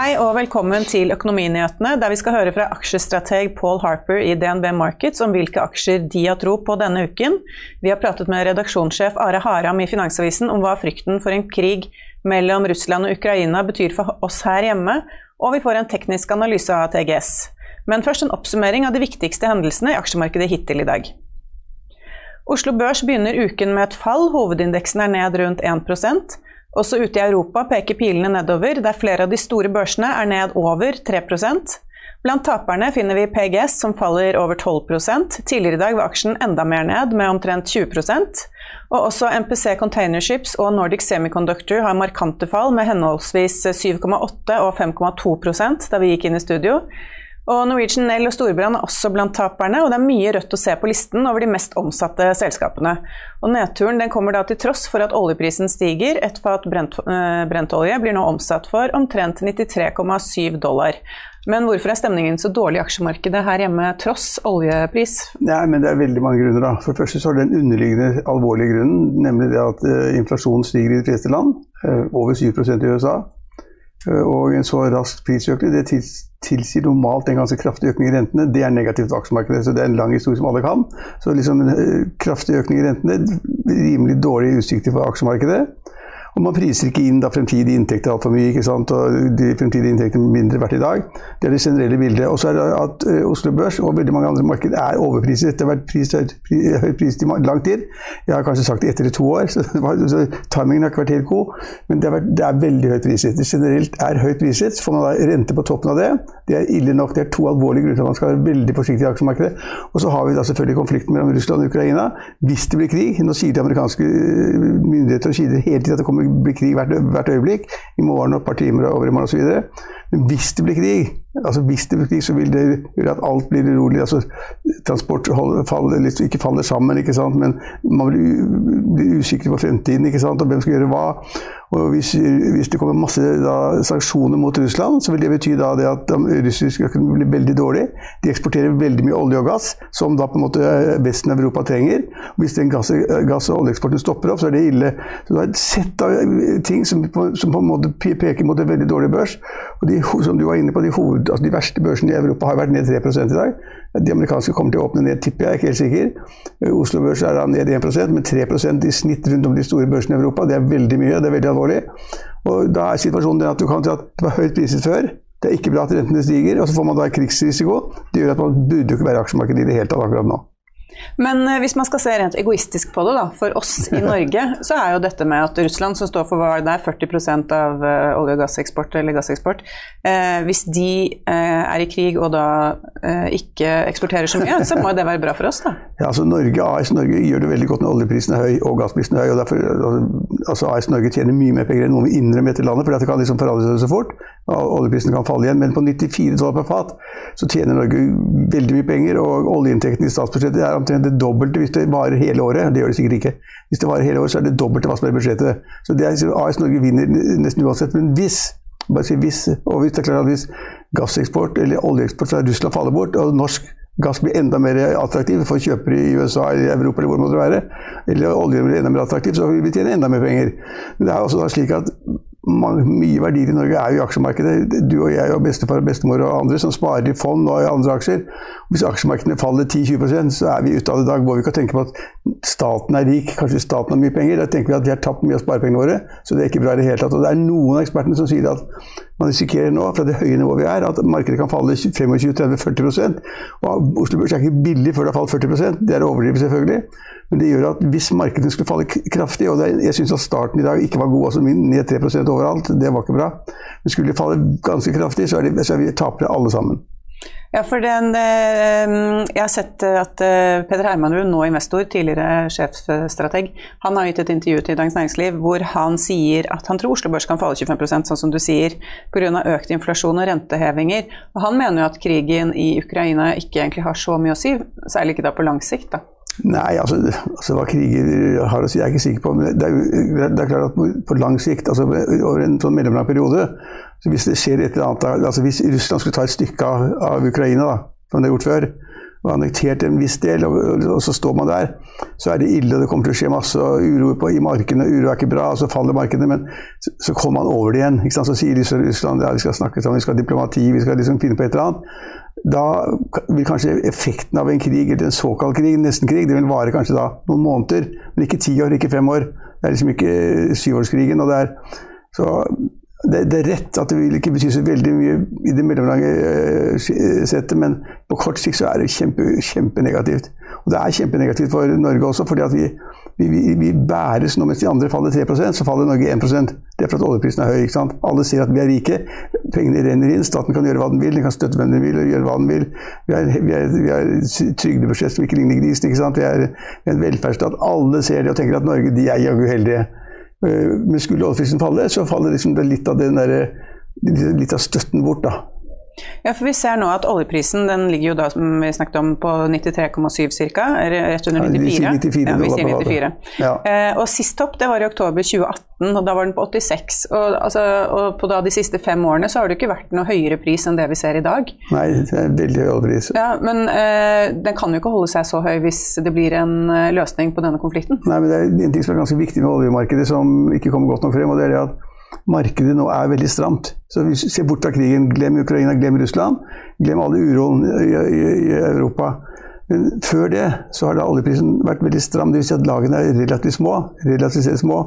Hei og velkommen til Økonominyhetene, der vi skal høre fra aksjestrateg Paul Harper i DNB Markets om hvilke aksjer de har tro på denne uken. Vi har pratet med redaksjonssjef Are Haram i Finansavisen om hva frykten for en krig mellom Russland og Ukraina betyr for oss her hjemme, og vi får en teknisk analyse av TGS. Men først en oppsummering av de viktigste hendelsene i aksjemarkedet hittil i dag. Oslo Børs begynner uken med et fall, hovedindeksen er ned rundt 1 også ute i Europa peker pilene nedover, der flere av de store børsene er ned over 3% Blant taperne finner vi PGS som faller over 12 Tidligere i dag var aksjen enda mer ned, med omtrent 20% Og også MPC Containerships og Nordic Semiconductor har markante fall, med henholdsvis 7,8 og 5,2% da vi gikk inn i studio. Og Norwegian Nell og Storbrann er også blant taperne, og det er mye rødt å se på listen over de mest omsatte selskapene. Og Nedturen den kommer da til tross for at oljeprisen stiger. Et fat brentolje brent blir nå omsatt for omtrent 93,7 dollar. Men hvorfor er stemningen så dårlig i aksjemarkedet her hjemme, tross oljepris? Nei, men Det er veldig mange grunner. da. For det første så er det den underliggende alvorlige grunnen, nemlig det at uh, inflasjonen stiger i de fleste land. Uh, over 7% i USA. Og en så rask prisøkning det tilsier normalt en ganske kraftig økning i rentene. Det er negativt for aksjemarkedet, så det er en lang historie som alle kan. Så liksom en eh, kraftig økning i rentene, rimelig dårlige utsikter for aksjemarkedet. Og man priser ikke inn da fremtidige inntekter altfor mye, ikke sant? og de fremtidige inntektene mindre verdt i dag. Det er det generelle bildet. Og så er det at uh, Oslo Børs og veldig mange andre markeder er overpriset. Det har vært høyt priset i lang tid. Jeg har kanskje sagt det ett eller to år, så, så timingen har ikke vært helt god. Men det, vært, det er veldig høyt priset. Det generelt er høyt priset. Så får man da rente på toppen av det. Det er ille nok. Det er to alvorlige grunner til at man skal være veldig forsiktig i aksjemarkedet. Og så har vi da selvfølgelig konflikten mellom Russland og Ukraina. Hvis det blir krig Nå sier de amerikanske myndigheter og sider hele tiden at det kommer blir krig hvert, hvert øyeblikk. I morgen og et par timer over i morgen osv. Men hvis det blir krig, altså hvis det blir krig, så vil det gjøre at alt blir urolig. altså Transport faller, ikke faller sammen, ikke sant? men man blir usikker på fremtiden. ikke sant? Og hvem skal gjøre hva. Og hvis, hvis det kommer masse da, sanksjoner mot Russland, så vil det bety da det at russisk økonomi blir veldig dårlig. De eksporterer veldig mye olje og gass, som da på en måte Vesten av Europa trenger. Og hvis den gass, gass- og oljeeksporten stopper opp, så er det ille. Så det er et sett av ting som på, som på en måte peker mot en veldig dårlig børs. Og de, som du var inne på, de, hoved, altså de verste børsene i Europa har vært ned 3 i dag. De amerikanske kommer til å åpne ned, tipper jeg, er ikke helt sikker. Oslo Børs er da ned 1% men 3% i snitt rundt om de store børsene i Europa. Det er veldig mye, det er veldig alvorlig. Og Da er situasjonen den at du kan si at det var høyt priset før. Det er ikke bra at rentene stiger, og så får man da krigsrisiko. Det gjør at man burde jo ikke være i aksjemarkedet i det hele tatt akkurat nå. Men eh, hvis man skal se rent egoistisk på det, da, for oss i Norge, så er jo dette med at Russland, som står for hva det er, 40 av uh, olje- og gasseksport, eller gasseksport, eh, hvis de eh, er i krig og da eh, ikke eksporterer så mye, så må det være bra for oss, da? Ja, altså Norge, AS Norge gjør det veldig godt når oljeprisen er høy og gassprisen er høy. og derfor, altså AS Norge tjener mye mer penger enn noe vi innrømmer etter landet, for det kan liksom forandre seg så fort. og Oljeprisen kan falle igjen. Men på 94 dollar per fat så tjener Norge veldig mye penger, og oljeinntektene i statsbudsjettet er omtrent det dobbelte hvis det varer hele året. Det gjør det sikkert ikke. Hvis det varer hele året, så er det dobbelte hva som er budsjettet. Så det er, AS Norge vinner nesten uansett. Men hvis bare si hvis, og hvis det er klart at hvis gasseksport eller oljeeksport fra Russland faller bort, og norsk gass blir enda mer attraktiv for kjøpere i USA eller Europa, eller hvor det måtte være, eller oljen blir enda mer attraktiv, så vil vi tjene enda mer penger. Men det er også slik at mye verdier i Norge er jo i aksjemarkedet. Du og jeg og bestefar og bestemor og andre som sparer i fond og i andre aksjer. Hvis aksjemarkedene faller 10-20% så er vi ute av det. i dag. Hvor vi kan tenke på at staten er rik, kanskje staten har mye penger. Da tenker vi at vi har tapt mye av sparepengene våre, så det er ikke bra i det hele tatt. Og det er noen av ekspertene som sier at man risikerer nå, fra det høye nivået vi er, at markedet kan falle 25-30-40% Og Oslo Børs er ikke billig før det har falt 40% Det er å overdrive, selvfølgelig. Men det gjør at hvis markedet skulle falle kraftig, og er, jeg syns at starten i dag ikke var god, altså ned 3% overalt, det var ikke bra, men skulle det falle ganske kraftig, så er, det, så er vi tapere alle sammen. Ja, for den, eh, Jeg har sett at eh, Peder Hermanrud, nå investor, tidligere sjefstrateg, han har gitt et intervju til Dagens Næringsliv hvor han sier at han tror Oslo Børs kan falle 25% sånn som du sier, pga. økt inflasjon og rentehevinger. Og Han mener jo at krigen i Ukraina ikke egentlig har så mye å si, særlig ikke da på lang sikt. da. Nei, altså, altså, hva kriger har å si, jeg er ikke sikker på. Men det er, det er klart at på, på, lang sikt, altså over en sånn mellomlang periode så Hvis det skjer et eller annet, altså hvis Russland skulle ta et stykke av, av Ukraina, da, som de har gjort før, og annektert en viss del, og, og, så står man der, så er det ille. og Det kommer til å skje masse uro på, i markedene. Uro er ikke bra, og så faller markedene. Men så, så kommer man over det igjen. ikke sant? Så sier Russland ja, vi skal snakke sammen, vi skal ha diplomati, vi skal liksom finne på et eller annet da vil kanskje effekten av en krig, eller en såkalt krig, nesten krig, det vil vare kanskje da noen måneder, men ikke ti år, ikke fem år. Det er liksom ikke syvårskrigen. og det er så det, det, er rett at det vil ikke bety så veldig mye i det mellomlange uh, settet, men på kort sikt så er det kjempe, kjempenegativt. Og det er kjempenegativt for Norge også, fordi at vi, vi, vi, bæres nå mens de andre faller 3% så faller Norge 1% Det er fordi oljeprisen er høy. ikke sant? Alle ser at vi er rike. Pengene renner inn. Staten kan gjøre hva den vil. Den kan støtte hvem den vil og gjøre hva den vil. Vi har, et trygdebudsjett som ikke ligner grisen. ikke sant? Vi er, vi er en velferdsstat. Alle ser det og tenker at Norge de er jaggu heldige. Eh, men skulle oljeprisen falle, så faller liksom litt av der, litt av støtten bort. da. Ja, for Vi ser nå at oljeprisen den ligger jo da, som vi snakket om, på 93,7 ca. Rett under 94. Ja, 94 ja, vi sier 94. Ja. Eh, og Sist topp det var i oktober 2018, og da var den på 86. Og, altså, og På da de siste fem årene så har det ikke vært noe høyere pris enn det vi ser i dag. Nei, det er veldig høy oljepris. Ja, Men eh, den kan jo ikke holde seg så høy hvis det blir en eh, løsning på denne konflikten? Nei, men det er en ting som er ganske viktig med oljemarkedet, som ikke kommer godt nok frem. og det er det at markedet nå er veldig stramt. Så vi ser bort fra krigen. Glem Ukraina, glem Russland. Glem alle uroen i, i, i, Europa. Men før det så har da oljeprisen vært veldig stram. Dvs. Si at lagene er relativt små. relativt små.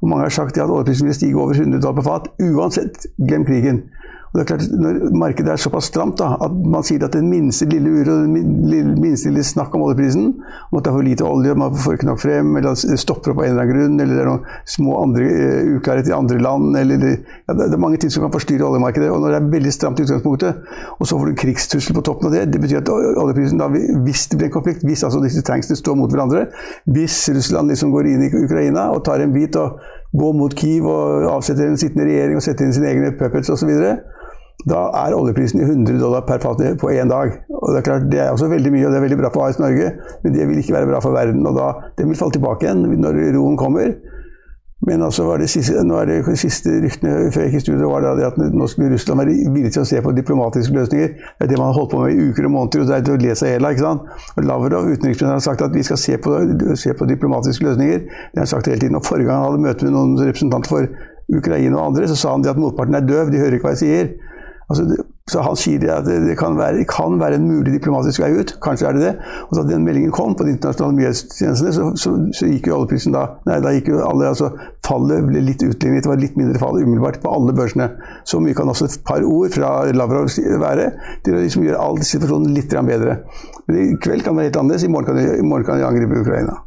Og mange har sagt at oljeprisen vil stige over 100 dollar på fat. Uansett, glem krigen. Og det er klart, Når markedet er såpass stramt da, at man sier at den minste lille uro, den minste lille snakk om oljeprisen, om at det er for lite olje, man får ikke nok frem, eller at det stopper opp av en eller annen grunn, eller det er noen små andre uh, uklarheter i andre land eller ja, Det er mange ting som kan forstyrre oljemarkedet. og Når det er veldig stramt i utgangspunktet, og så får du en krigstrussel på toppen av det, det betyr at oljeprisen da, hvis det blir en konflikt, hvis altså disse tanksene står mot hverandre, hvis Russland liksom går inn i Ukraina og tar en bit og går mot Kiev og avsetter en sittende regjering og setter inn sine egne puppets osv., da er oljeprisen i 100 dollar per fat på én dag. Og Det er klart, det er også veldig mye, og det er veldig bra for AS Norge, men det vil ikke være bra for verden. og da, Den vil falle tilbake igjen når roen kommer. Men altså var det siste, nå er det siste ryktene før jeg gikk i studio, var det at nå skulle Russland være villig til å se på diplomatiske løsninger. Det er det man har holdt på med i uker og måneder, og det er til å le seg i sant? og Lavrov, utenriksministeren, har sagt at vi skal se på, se på diplomatiske løsninger. Det har han sagt hele tiden. og Forrige gang han hadde møte med noen representanter for Ukraina og andre, så sa han at motparten er døv, de hører ikke hva jeg sier. Altså, så han sier at det kan være, kan være, en mulig diplomatisk vei ut. Kanskje er det det. Og da den meldingen kom på de internasjonale nyhetstjenestene, så, så, så, gikk jo oljeprisen da Nei, da gikk jo alle altså Fallet ble litt utlignet. Det var litt mindre fall umiddelbart på alle børsene. Så mye kan også et par ord fra Lavrov være til å liksom gjøre all situasjonen litt bedre. Men i kveld kan det være helt annerledes. I morgen kan de, i morgen kan de angripe Ukraina.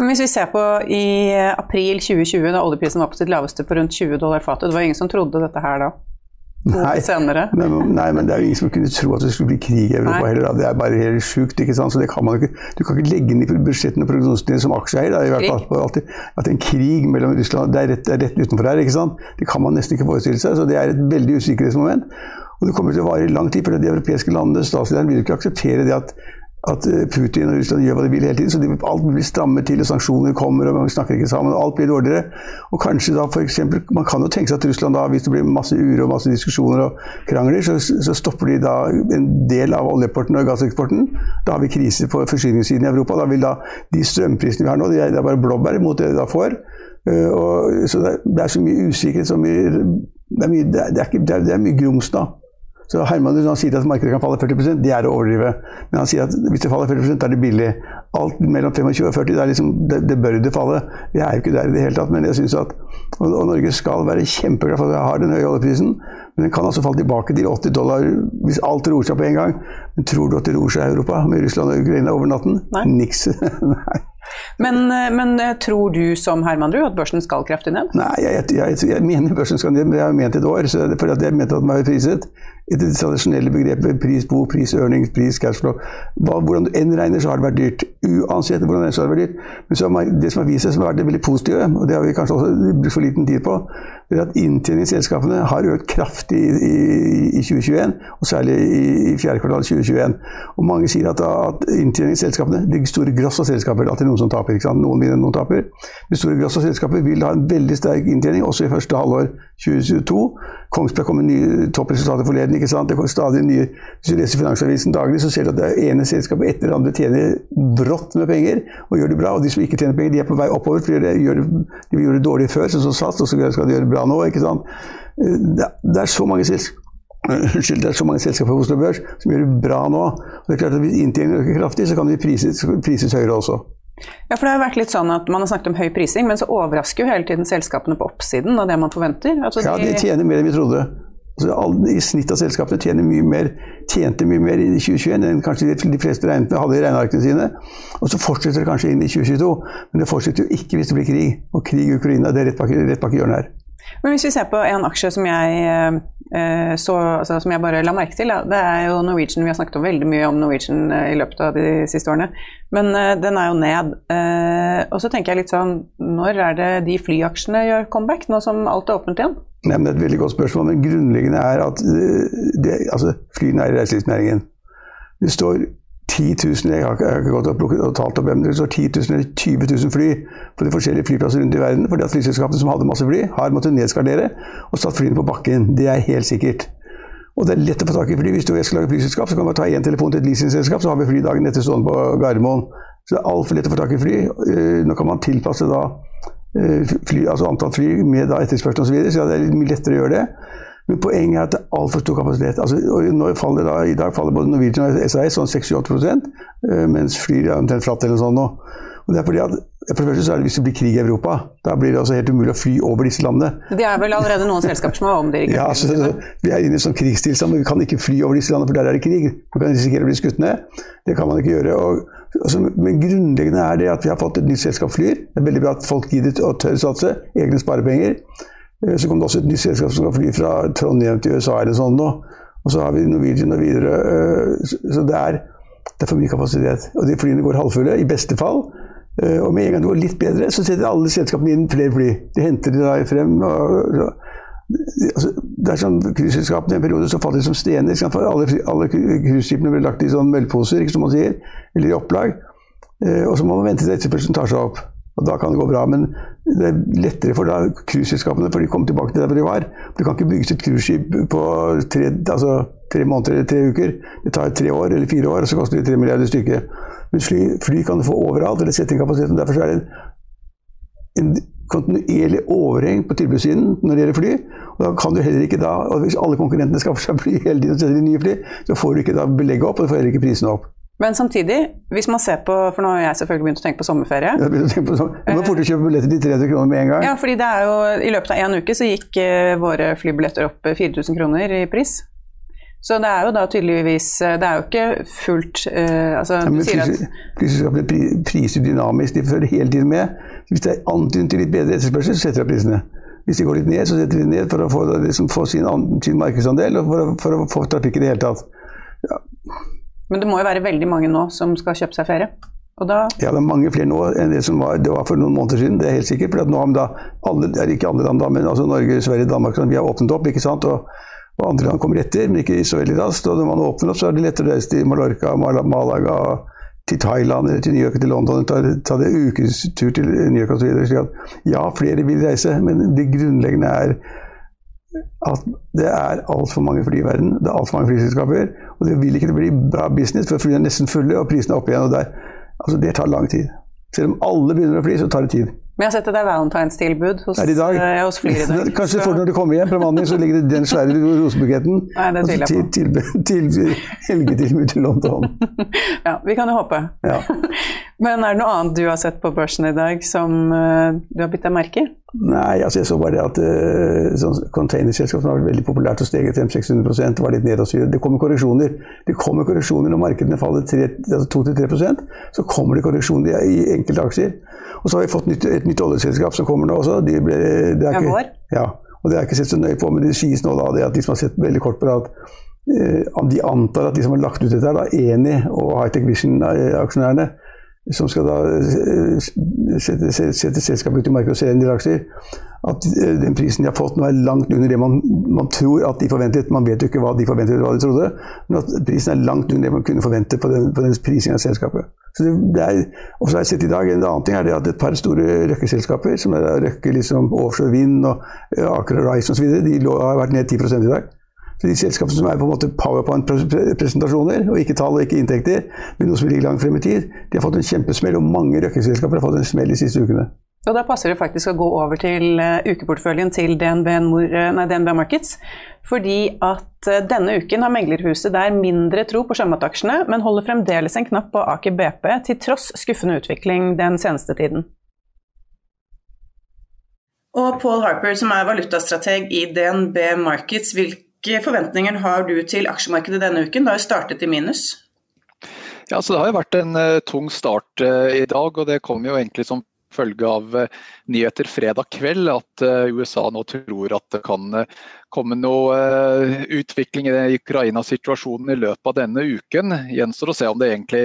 Men hvis vi ser på i april 2020, da oljeprisen var på sitt laveste på rundt 20 dollar fatet, det var ingen som trodde dette her da? Nei, men, nei, men det er jo ingen som kunne tro at det skulle bli krig i Europa nei. heller. Da. Det er bare helt sjukt. ikke sant? Så det kan man ikke, Du kan ikke legge inn i budsjettene og prognosene dine som aksjeeier. I hvert fall, alltid, at en krig mellom Russland det er rett, det er rett utenfor her. ikke sant? Det kan man nesten ikke forestille seg. Så det er et veldig usikkerhetsmoment. Og det kommer til å vare i lang tid, for de europeiske landene, statslederen, vil ikke akseptere det at at eh, Putin og Russland gjør hva de vil hele tiden. Så de, alt blir strammet til, og sanksjoner kommer, og man snakker ikke sammen. og Alt blir dårligere. Og kanskje da for eksempel, Man kan jo tenke seg at Russland da, hvis det blir masse uro og masse diskusjoner og krangler, så, så stopper de da en del av oljeporten og gasseksporten. Da har vi krise på forsyningssiden i Europa. Da vil da de strømprisene vi har nå, de er, det er bare blåbær mot det de da får. Uh, og, så det, det, er så mye usikkerhet, så mye, det, er mye, det, er er, er mye grums nå. Så Herman han sier at markedet kan falle 40 det er å overdrive. Men han sier at hvis det faller 40 da er det billig. Alt mellom 25 og 40, det, liksom, det, det bør det falle. Vi er jo ikke der i det hele tatt, men jeg synes at og, og Norge skal være kjempeglad for at vi har den høye oljeprisen. Men den kan altså falle tilbake til 80 dollar hvis alt roer seg på en gang. Men tror du at det roer seg i Europa med Russland og Ukraina over natten? Nei. Niks. Nei. Men, men, tror du som Herman Rud at børsen skal kraftig ned? Nei, jeg, jeg, jeg, mener børsen skal ned, men jeg har ment et år. Så for at jeg mente at den var priset etter det tradisjonelle begrepet pris bo, pris earnings, pris cashflow. Hvordan du enn regner, så har det vært dyrt. Uansett hvordan det har vært dyrt. Men så, det som har vist seg som har vært det veldig positive, og det har vi kanskje også brukt for liten tid på, er at inntjening i selskapene har økt kraftig i, i, i 2021, og særlig i, i fjerde kvartal 2021. Og mange sier at, at inntjening i selskapene, det store gross av selskaper, er noen som taper, ikke sant? noen vinner, noen taper. Det store gross av selskaper vil ha en veldig sterk inntjening også i første halvår 2022. Kongsberg kom med nye toppresultater forleden. ikke sant? Det kommer stadig nye. Hvis du leser Finansavisen daglig, så ser du at det ene selskapet etter det andre tjener brått med penger og gjør det bra. Og de som ikke tjener penger, de er på vei oppover. fordi de, gjør, de gjorde det dårlig før, sånn som satt og så skal de gjøre det bra nå. ikke sant? Det, det er så mange selskaper Unnskyld, det er så mange selskaper på Oslo Børs som gjør det bra nå. Og det er klart at Hvis inntjeningen øker kraftig, så kan de prises, prises høyere også. Ja, for det har vært litt sånn at Man har snakket om høy prising, men så overrasker jo hele tiden selskapene på oppsiden av det man forventer. Altså, ja, de tjener mer enn vi trodde. Altså, I snitt av selskapene tjener mye mer, tjente mye mer i 2021 enn kanskje de fleste regnet med hadde i regnearkene sine. Og så fortsetter det kanskje inn i 2022, men det fortsetter jo ikke hvis det blir krig. Og krig i Ukraina det er rett bak, rett bak hjørnet her. Men hvis vi ser på en aksje som jeg, eh, så, altså, som jeg bare la merke til, det er jo Norwegian. Vi har snakket veldig mye om Norwegian eh, i løpet av de siste årene. Men eh, den er jo ned. Og så tenker jeg litt sånn Når er det de flyaksjene gjør comeback, nå som alt er åpent igjen? Nei, men Det er et veldig godt spørsmål, men grunnleggende er at det, altså, flyene er i reiselivsnæringen. Det står 10 000, jeg har ikke gått og, og talt opp hvem det står 10 000 eller 20 000 fly på de forskjellige flyplasser rundt i verden. Fordi at flyselskapene som hadde masse fly, har måttet nedskalere og satt flyene på bakken. Det er helt sikkert. Og det er lett å få tak i fly. Hvis du skal lage flyselskap, så kan du ta én telefon til et leasingselskap, så har vi fly dagen etter stående på Gardermoen. Så det er altfor lett å få tak i fly. Eh, nå kan man tilpasse da eh, fly, altså antall fly med da etterspørsel osv., så, videre, så det er mye lettere å gjøre det. Men poenget er at det er altfor stor kapasitet. Altså, faller da, I dag faller både Norwegian og SAS sånn 68 eh, mens flyr er omtrent flatt eller sånn nå. Og det er fordi at for det første så er det Hvis det blir krig i Europa, da blir det også helt umulig å fly over disse landene. Det er vel allerede noen selskaper som har omdirigert? ja, altså, vi er inne i sånn krigstilstand, men vi kan ikke fly over disse landene, for der er det krig. Man kan risikere å bli skutt ned. Det kan man ikke gjøre. Og, altså, men grunnleggende er det at vi har fått et nytt selskap flyr. Det er veldig bra at folk gidder å tørre satse. Egne sparepenger. Eh, så kom det også et nytt selskap som skal fly fra Trondheim til USA eller sånn nå. Og så har vi Norwegian og videre. Eh, så det er, det er for mye kapasitet. Og de flyene går halvfulle, i beste fall. Eh, og med en gang det går litt bedre, så setter alle selskapene inn flere fly. De henter de da frem. Og, altså, det er sånn Cruiseselskapene i en periode så falt de som stener. For alle, alle cruiseskipene ble lagt i sånn møllposer, som man sier, eller i opplag. Og så må man vente til etterspørselen tar seg opp. Og da kan det gå bra. Men det er lettere for cruiseselskapene, for de kommer tilbake til der de var. Det kan ikke bygges et cruiseskip på tre, altså, tre, måneder eller tre uker. Det tar tre år eller fire år, og så koster det tre milliarder stykket. Men fly, fly, kan du få overalt, eller sette inn kapasiteten. Derfor er det en, en kontinuerlig overheng på tilbudssiden når det gjelder fly. Og da kan du heller ikke da, og Hvis alle konkurrentene skaffer seg fly hele tiden og setter inn nye fly, så får du ikke da belegget opp, og du får heller ikke prisene opp. Men samtidig, hvis man ser på For nå har jeg selvfølgelig begynt å tenke på sommerferie. Jeg å tenke på sommer. Du må fortere kjøpe billetter til 300 kroner med en gang. Ja, fordi det er jo I løpet av én uke så gikk uh, våre flybilletter opp 4000 kroner i pris. Så det er jo da tydeligvis eh, Det er jo ikke fullt uh, altså, ja, men Flyselskapene priser dynamisk, de følger hele tiden med. Hvis det er antydning til litt bedre etterspørsel, så setter de opp prisene. Hvis de går litt ned, så setter de ned for å få, liksom, få sin, sin, markedsandel og for å, for å få trafikk i det hele tatt. Ja. Men det må jo være veldig mange nå som skal kjøpe seg ferie? Da... Ja, det er mange flere nå enn det som var, det var for noen måneder siden. Det er helt sikkert. For nå har da alle, ikke alle land da, men altså Norge, Sverige, Danmark vi har åpnet opp. ikke sant? Og, og andre land kommer etter, men ikke så veldig raskt. Og når man åpner opp, så er det lettere å reise til Mallorca, Malaga, til Thailand eller til New York til London, ta, ta det ukestur til New York osv. Ja, flere vil reise, men det grunnleggende er at det er altfor mange fly i verden. Det er altfor mange flyselskaper. Og det vil ikke bli bra business, for flyene er nesten fulle, og prisene er oppe igjen. og der. Altså, Det tar lang tid. Selv om alle begynner å fly, så tar det tid. Men jeg har sett at det er valentinstilbud hos, i dag. Eh, hos Flyr i dag. Kanskje så... når du kommer hjem fra bemanning, så ligger det den svære rosebuketten. Nei, det tviler jeg på. Til, til, til helgetilbud til London. ja, vi kan jo håpe. Ja. Men er det noe annet du har sett på børsen i dag som uh, du har bitt deg merke i? Nei, altså jeg så bare det at uh, sånn containerselskap som har vært veldig populært og steget 500-600% var litt nedadstyrt. Det kommer korreksjoner. Det kommer korreksjoner når markedene faller 2-3% altså så kommer det korreksjoner i enkelte aksjer. Og så har vi fått nytt, et nytt oljeselskap som kommer nå også. De ble, det er ikke, ja, og det har jeg ikke sett så nøye på, men det sies nå da det at de som har sett veldig kort på det, at eh, de antar at de som har lagt ut dette, er da, Eni og Hightech Vision-aksjonærene, som skal da eh, sette, sette selskapet ut i markedet og selge en del aksjer, at eh, den prisen de har fått nå er langt under det man, man, tror at de forventet. Man vet jo ikke hva de forventet eller hva de trodde, men at prisen er langt under det man kunne forvente på den, på den prisingen av selskapet. Så det, det er, og så har jeg sett i dag, En annen ting er det at et par store Røkke-selskaper, som er Røkke liksom offshore vind og Aker Horizon osv., de har vært ned 10 i dag. Så De selskapene som er på en måte powerpoint-presentasjoner, og ikke tall og ikke inntekter, men noe som ligger langt frem i tid, de har fått en kjempesmell, og mange Røkke-selskaper har fått en smell de siste ukene. Og Da passer det faktisk å gå over til uh, ukeporteføljen til DNB, uh, nei, DNB, Markets. Fordi at uh, denne uken har meglerhuset der mindre tro på sjømataksjene, men holder fremdeles en knapp på Aker BP, til tross skuffende utvikling den seneste tiden. Og Paul Harper, som er valutastrateg i DNB Markets, hvilke forventninger har du til aksjemarkedet denne uken? Det har startet i minus. Ja, så Det har jo vært en uh, tung start uh, i dag, og det kom jo egentlig som følge av eh, nyheter fredag kveld at eh, USA nå tror at det kan eh, komme noe utvikling i Ukraina-situasjonen i løpet av denne uken. Gjenstår å se om det egentlig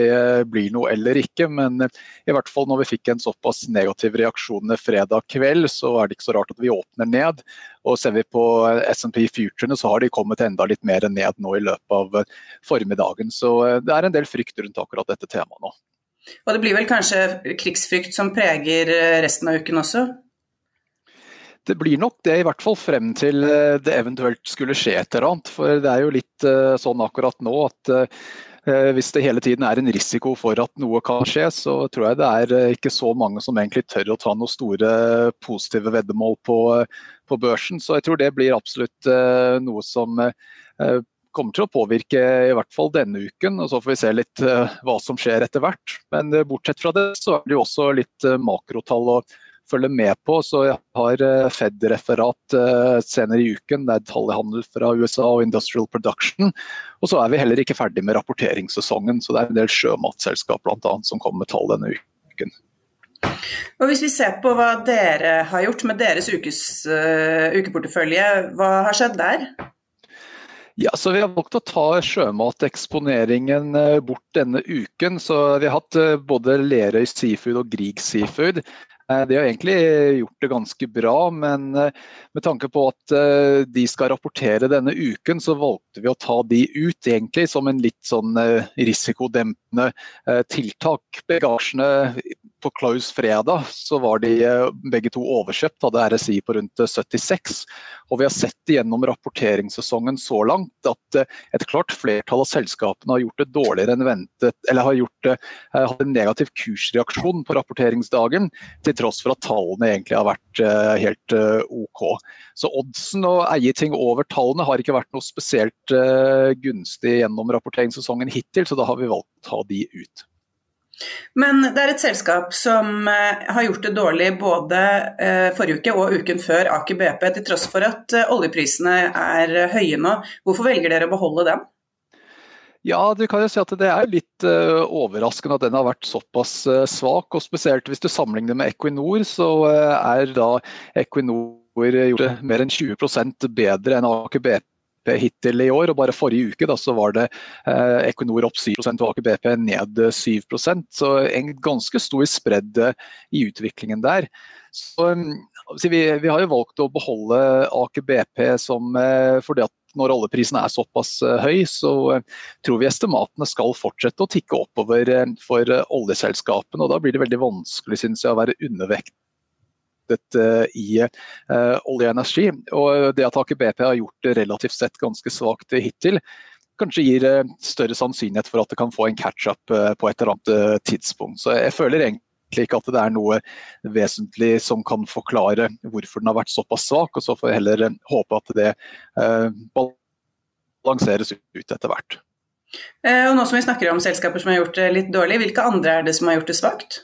blir noe eller ikke, men i hvert fall når vi fikk en såpass negativ reaksjon fredag kveld, så er det ikke så rart at vi åpner ned. Og Ser vi på SMP Futurene, så har de kommet enda litt mer ned nå i løpet av formiddagen. Så det er en del frykt rundt akkurat dette temaet nå. Og det blir vel kanskje krigsfrykt som preger eh, resten av uken også? Det blir nok det, i hvert fall frem til eh, det eventuelt skulle skje et eller annet. For det er jo litt eh, sånn akkurat nå at hvis det hele tiden er en risiko for at noe kan skje, så tror jeg det er ikke så mange som egentlig tør å ta noen store positive veddemål på, på børsen. Så jeg tror det blir absolutt noe som kommer til å påvirke i hvert fall denne uken. og Så får vi se litt uh, hva som skjer etter hvert. Men uh, bortsett fra det, så er det jo også litt uh, makrotall å følge med på. Så jeg har Fed-referat senere i uken. Det er detaljhandel fra USA og Industrial Production. Og så er vi heller ikke ferdig med rapporteringssesongen, så det er en del sjømatselskap bl.a. som kommer med tall denne uken. Og Hvis vi ser på hva dere har gjort med deres ukes, ukeportefølje, hva har skjedd der? Ja, så Vi har valgt å ta sjømateksponeringen eh, bort denne uken. så Vi har hatt eh, både Lerøy Seafood og Grieg Seafood. Eh, de har egentlig gjort det ganske bra, men med tanke på at de skal rapportere denne uken, så valgte vi å ta de ut egentlig som en litt sånn risikodempende tiltak. Bagasjene på Klaus fredag så var de eh, begge to overkjøpt, hadde RSI på rundt 76. Eh, og vi har sett gjennom rapporteringssesongen så langt at eh, et klart flertall av selskapene har gjort det dårligere enn ventet, eller har gjort, hatt en negativ kursreaksjon på rapporteringsdagen, til tross for at tallene egentlig har vært helt OK. Så oddsen å eie ting over tallene har ikke vært noe spesielt gunstig gjennom rapporteringssesongen hittil, så da har vi valgt å ta de ut. Men det er et selskap som eh, har gjort det dårlig både eh, forrige uke og uken før Aker BP, til tross for at eh, oljeprisene er høye nå. Hvorfor velger dere å beholde dem? Ja, du kan jo si at Det er litt overraskende at den har vært såpass svak. og Spesielt hvis du sammenligner med Equinor, så er da Equinor gjort mer enn 20 bedre enn Aker BP hittil i år. og Bare forrige uke da, så var det eh, Equinor opp 7 og Aker BP ned 7% Så en ganske stor spredd i utviklingen der. Så, um, vi, vi, har jo valgt å beholde Aker BP som, eh, fordi at når oljeprisen er såpass høy, så tror vi estimatene skal fortsette å tikke oppover for oljeselskapene. og Da blir det veldig vanskelig synes jeg, å være undervektet i olje og energi. Og det at Aker BP har gjort det relativt sett ganske svakt hittil, kanskje gir større sannsynlighet for at det kan få en catch-up på et eller annet tidspunkt. Så jeg føler egentlig ikke at det er noe vesentlig som kan forklare hvorfor den har vært såpass svak. og Så får jeg heller håpe at det eh, balanseres ut etter hvert. Og Nå som vi snakker om selskaper som har gjort det litt dårlig, hvilke andre er det som har gjort det svakt?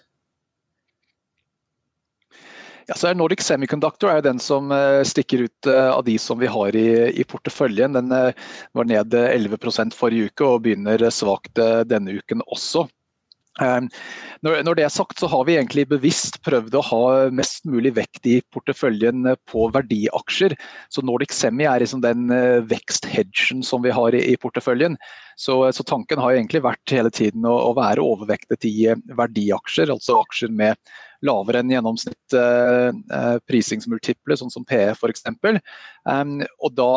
Ja, så er Nordic Semiconductor er den som stikker ut av de som vi har i, i porteføljen. Den var ned 11 forrige uke og begynner svakt denne uken også. Ehm, når det er sagt, så har vi egentlig bevisst prøvd å ha mest mulig vekt i porteføljen på verdiaksjer. Så Nordic Semi er liksom den eh, veksthedgen som vi har i porteføljen. Så, så, tanken har egentlig vært hele tiden å, å, være overvektet i eh, verdiaksjer, altså aksjer med lavere enn gjennomsnitt eh, eh prisingsmultiple, sånn som PE f.eks. Og da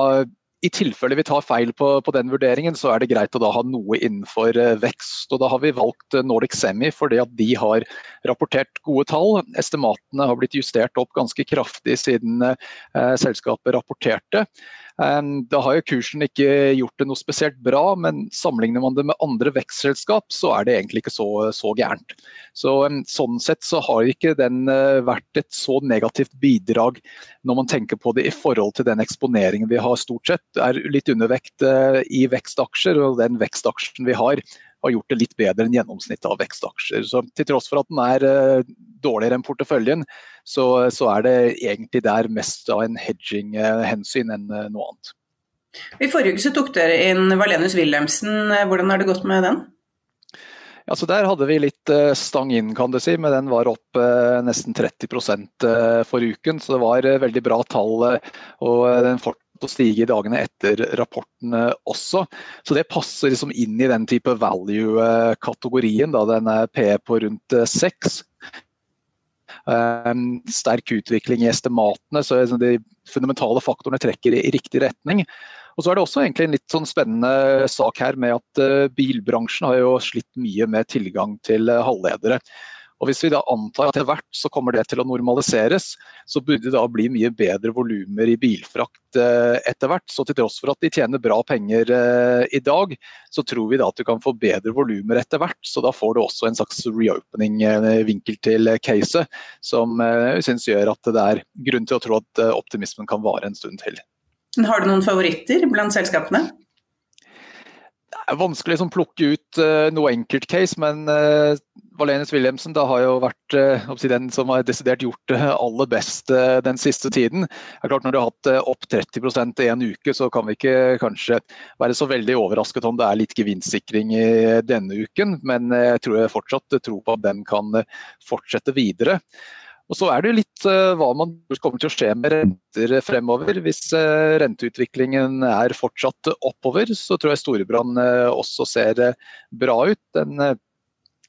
i tilfelle vi tar feil på, på, den vurderingen, så er det greit å da ha noe innenfor eh, vekst. og Da har vi valgt eh, Nordic Semi fordi at de har rapportert gode tall. Estimatene har blitt justert opp ganske kraftig siden eh, selskapet rapporterte. Da har jo kursen ikke gjort det noe spesielt bra, men sammenligner man det med andre vekstselskap, så er det egentlig ikke så, så gærent. Så, sånn sett så har ikke den eh, vært et så negativt bidrag når man tenker på det i forhold til den eksponeringen vi har stort sett. Er litt undervekt eh, i vekstaksjer, og den vekstaksjen vi har har gjort det litt bedre enn gjennomsnittet av vekstaksjer. Så til tross for at den er uh, dårligere enn porteføljen, så, så, er det egentlig der mest av en hedging-hensyn enn uh, noe annet. I forrige uke så tok dere inn Valenius Wilhelmsen. Hvordan har det gått med den? Ja, så Der hadde vi litt uh, stang inn, kan du si, men den var opp nesten 30% for uken. Så det var veldig bra tall. og den fort å stige i dagene etter rapportene også. Så det passer liksom inn i den type value-kategorien. da Den er P på rundt 6. Um, sterk utvikling i estimatene, så de fundamentale faktorene trekker i, i riktig retning. Og så er det også egentlig en litt sånn spennende sak her med at uh, bilbransjen har jo slitt mye med tilgang til uh, halvledere. Og Hvis vi da antar at etter hvert så kommer det til å normaliseres, så burde det da bli mye bedre volumer i bilfrakt eh, etter hvert. Så til tross for at de tjener bra penger eh, i dag, så tror vi da at du kan få bedre volumer etter hvert. Så da får du også en slags reopening-vinkel til caset, som vi syns gjør at det er grunn til å tro at optimismen kan vare en stund til. Har du noen favoritter blant selskapene? Er vanskelig å liksom, plukke ut uh, noe enkeltcase, men uh, Valenius Wilhelmsen da har jo vært uh, den som har desidert gjort det aller best uh, den siste tiden. Det er klart Når du har hatt opp 30% i en uke, så kan vi ikke kanskje være så veldig overrasket om det er litt gevinstsikring i denne uken, men jeg tror jeg fortsatt tror på at den kan fortsette videre. Og Så er det litt uh, hva man kommer til å skje med renter fremover. Hvis uh, renteutviklingen er fortsatt oppover, så tror jeg Storebrand uh, også ser bra ut. Den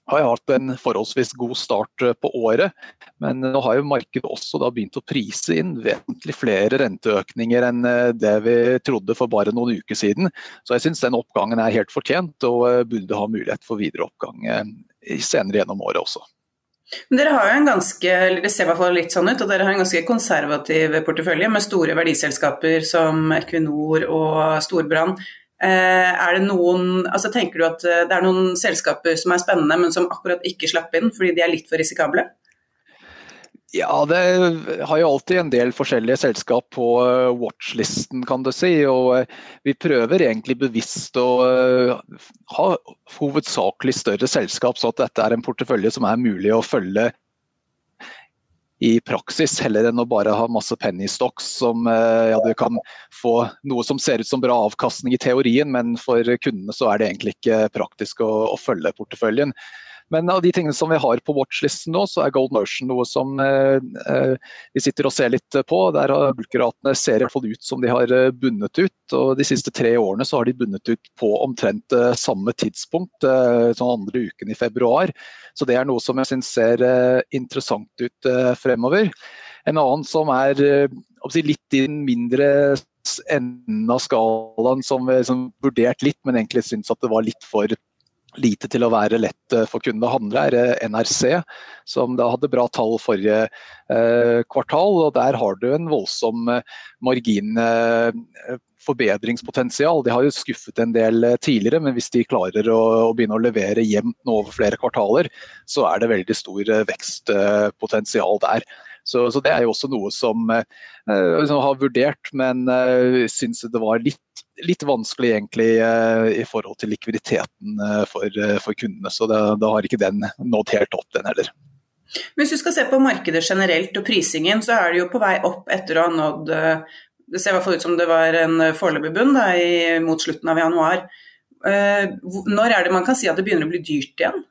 har jo hatt en forholdsvis god start på året, men nå har jo markedet også begynt å prise inn vesentlig flere renteøkninger enn det vi trodde for bare noen uker siden. Så jeg syns den oppgangen er helt fortjent og burde ha mulighet for videre oppgang senere gjennom året også. Men dere har jo en ganske, det ser i hvert fall litt sånn ut, og dere har en ganske konservativ portefølje med store verdiselskaper som Equinor og Storbrann. Eh, er det noen, altså Tenker du at det er noen selskaper som er spennende, men som akkurat ikke slapp inn fordi de er litt for risikable? Ja, det har jo alltid en del forskjellige selskap på eh, watchlisten, kan du si. Og eh, vi prøver egentlig bevisst å eh, ha hovedsakelig større selskap, så at dette er en portefølje som er mulig å følge i praksis, heller enn å bare ha masse penny stocks som ja, du kan få noe som ser ut som bra avkastning i teorien, men for kundene så er det egentlig ikke praktisk å, å følge porteføljen. Men av de tingene som vi har på watchlisten nå, så er Golden Ocean noe som eh, eh vi sitter og ser litt på. Der har bulkeratene ser iallfall ut som de har eh, bundet ut. og De siste tre årene så har de bundet ut på omtrent eh, samme tidspunkt, eh, sånn andre uken i februar. Så det er noe som jeg syns ser eh, interessant ut fremover. En annen som er litt i den mindre enden av skalaen som vi har vurdert litt, men egentlig syns at det var litt for lite til å være lett eh, for kundene å handle, er eh, NRC, som da hadde bra tall forrige eh, kvartal. og Der har du en voldsom marginforbedringspotensial. De har jo skuffet en del tidligere, men hvis de klarer å, å begynne å levere jevnt over flere kvartaler, så er det veldig stor vekstpotensial der. Så, så, det er jo også noe som eh, liksom har vurdert, men eh, syns det var litt, litt vanskelig egentlig eh, i forhold til likviditeten eh, for, eh, for kundene. Så da har ikke den nådd helt opp, den heller. Hvis du skal se på markedet generelt og prisingen, så er det jo på vei opp etter å ha nådd eh, Det ser i hvert fall ut som det var en foreløpig bunn mot slutten av januar. Når er det man kan si at det begynner å bli dyrt igjen?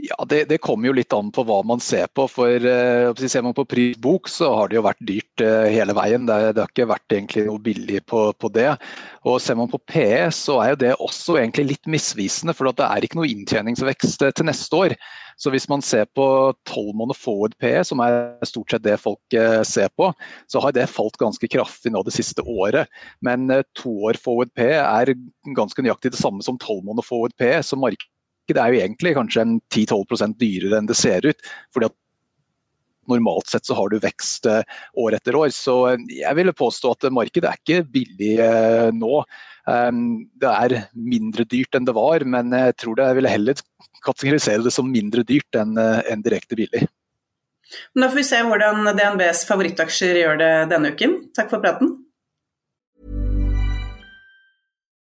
Ja, det, det, kommer jo litt an på hva man ser på. for uh, Ser man på prisbok, så har det jo vært dyrt uh, hele veien. Det, det, har ikke vært egentlig noe billig på, på, det. Og Ser man på PE, så er jo det også egentlig litt misvisende. For det er ikke noe inntjeningsvekst uh, til neste år. Så hvis man ser på 12 måneder forward PE, som er stort sett det folk ser på, så har det falt ganske kraftig nå det siste året. Men to år forward PE er ganske nøyaktig det samme som 12 måneder forward PE. så markedet markedet er jo egentlig kanskje 10-12% dyrere enn det ser ut. fordi at Normalt sett så har du vekst eh, år etter år, så eh, jeg ville påstå at markedet er ikke billig eh, nå. Det er mindre dyrt enn det var, men jeg tror det ville heller kategorisere det som mindre dyrt enn direkte billig. Da får vi se hvordan DNBs favorittaksjer gjør det denne uken. Takk for praten.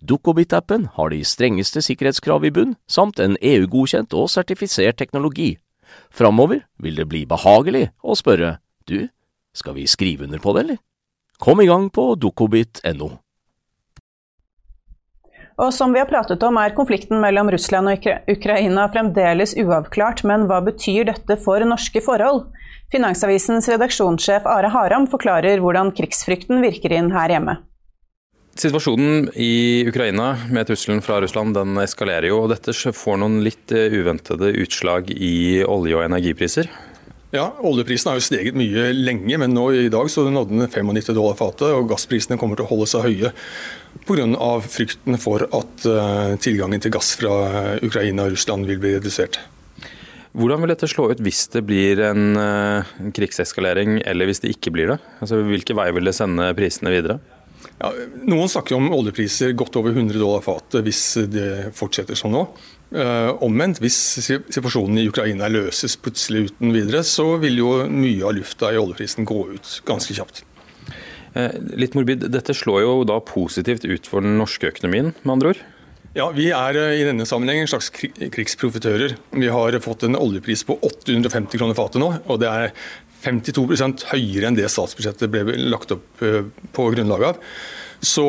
Dukkobit-appen har de strengeste sikkerhetskrav i bunn, samt en EU-godkjent og sertifisert teknologi. Framover vil det bli behagelig å spørre du, skal vi skrive under på det, eller? Kom i gang på dukkobit.no. Og som vi har pratet om, er konflikten mellom Russland og Ukraina fremdeles uavklart, men hva betyr dette for norske forhold? Finansavisens redaksjonssjef Are Haram forklarer hvordan krigsfrykten virker inn her hjemme. Situasjonen i Ukraina med trusselen fra Russland den eskalerer jo. og Dette får noen litt eh, uventede utslag i olje- og energipriser. Ja, Oljeprisen har jo steget mye lenge, men nå i dag så nådde den 95 dollar fatet. Og gassprisene kommer til å holde seg høye pga. frykten for at uh, tilgangen til gass fra Ukraina og Russland vil bli redusert. Hvordan vil dette slå ut hvis det blir en, uh, krigseskalering, eller hvis det ikke blir det? Altså, Hvilke veier vil det sende prisene videre? Ja, noen snakker om oljepriser godt over 100 dollar fatet hvis det fortsetter som nå. Uh, omvendt, hvis situasjonen i Ukraina løses plutselig uten videre, så vil jo mye av lufta i oljeprisen gå ut ganske kjapt. Uh, litt morbid, Dette slår jo da positivt ut for den norske økonomien, med andre ord? Ja, Vi er uh, i denne sammenheng en slags krigsprofitører. Vi har fått en oljepris på 850 kroner fatet nå. og det er 52% høyere enn det statsbudsjettet ble lagt opp eh, på grunnlag av. Så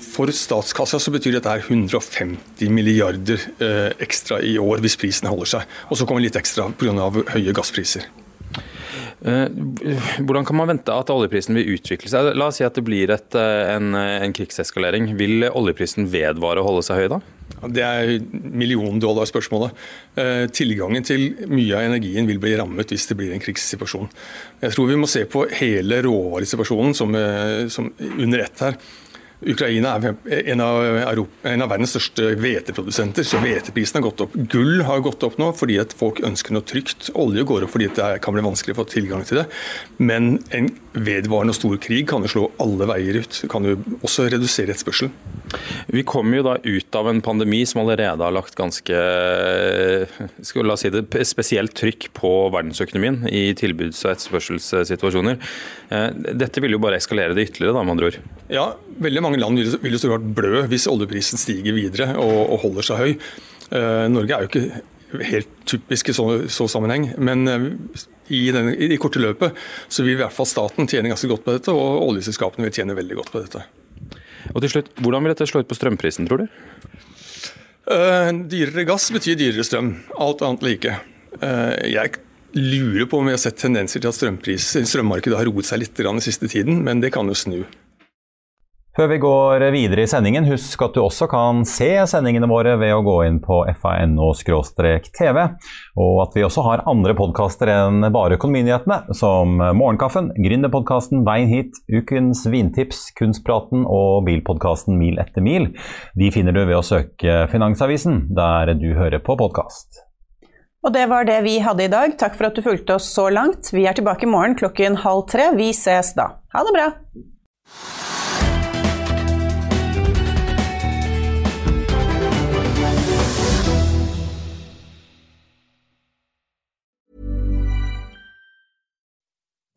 for statskassa så betyr dette 150 milliarder eh, ekstra i år hvis prisene holder seg. Og så kommer litt ekstra pga. høye gasspriser. Eh, hvordan kan man vente at oljeprisen vil utvikle seg? La oss si at det blir et, eh, en, en krigseskalering. Vil oljeprisen vedvare å holde seg høy da? Det er milliondollarspørsmålet. Eh, tilgangen til mye av energien vil bli rammet hvis det blir en krigssituasjon. Jeg tror vi må se på hele råvaresituasjonen som, som under ett her. Ukraina er en av, en av verdens største hveteprodusenter, så hveteprisen har gått opp. Gull har gått opp nå fordi at folk ønsker noe trygt. Olje går opp fordi det kan bli vanskelig å få tilgang til det. Men en vedvarende og stor krig kan jo slå alle veier ut. Det kan jo også redusere etterspørselen. Vi kommer jo da ut av en pandemi som allerede har lagt ganske skal la si det, spesielt trykk på verdensøkonomien i tilbuds- og etterspørselssituasjoner. Eh, dette vil jo bare eskalere det ytterligere, da, med andre ord. Ja, veldig mange land vil jo så klart blø hvis oljeprisen stiger videre og, og holder seg høy. Uh, Norge er jo ikke helt typisk i så, så sammenheng, men uh, i, den, i det korte løpet så vil i hvert fall staten tjene ganske godt på dette, og oljeselskapene vil tjene veldig godt på dette. Og til slutt, Hvordan vil dette slå ut på strømprisen, tror du? Uh, dyrere gass betyr dyrere strøm. Alt annet like. jeg lurer på om vi har sett tendenser til at strømmarkedet har roet seg litt den siste tiden, men det kan jo snu. Før vi går videre i sendingen, husk at du også kan se sendingene våre ved å gå inn på fano-tv, og at vi også har andre podkaster enn bare Økonominyhetene, som Morgenkaffen, Gründerpodkasten Veien hit, Ukens vintips, Kunstpraten og bilpodkasten Mil etter mil. De finner du ved å søke Finansavisen, der du hører på podkast. Og det var det vi hadde i dag. Takk for at du fulgte oss så langt. Vi er tilbake i morgen klokken halv tre. Vi ses da. Ha det bra!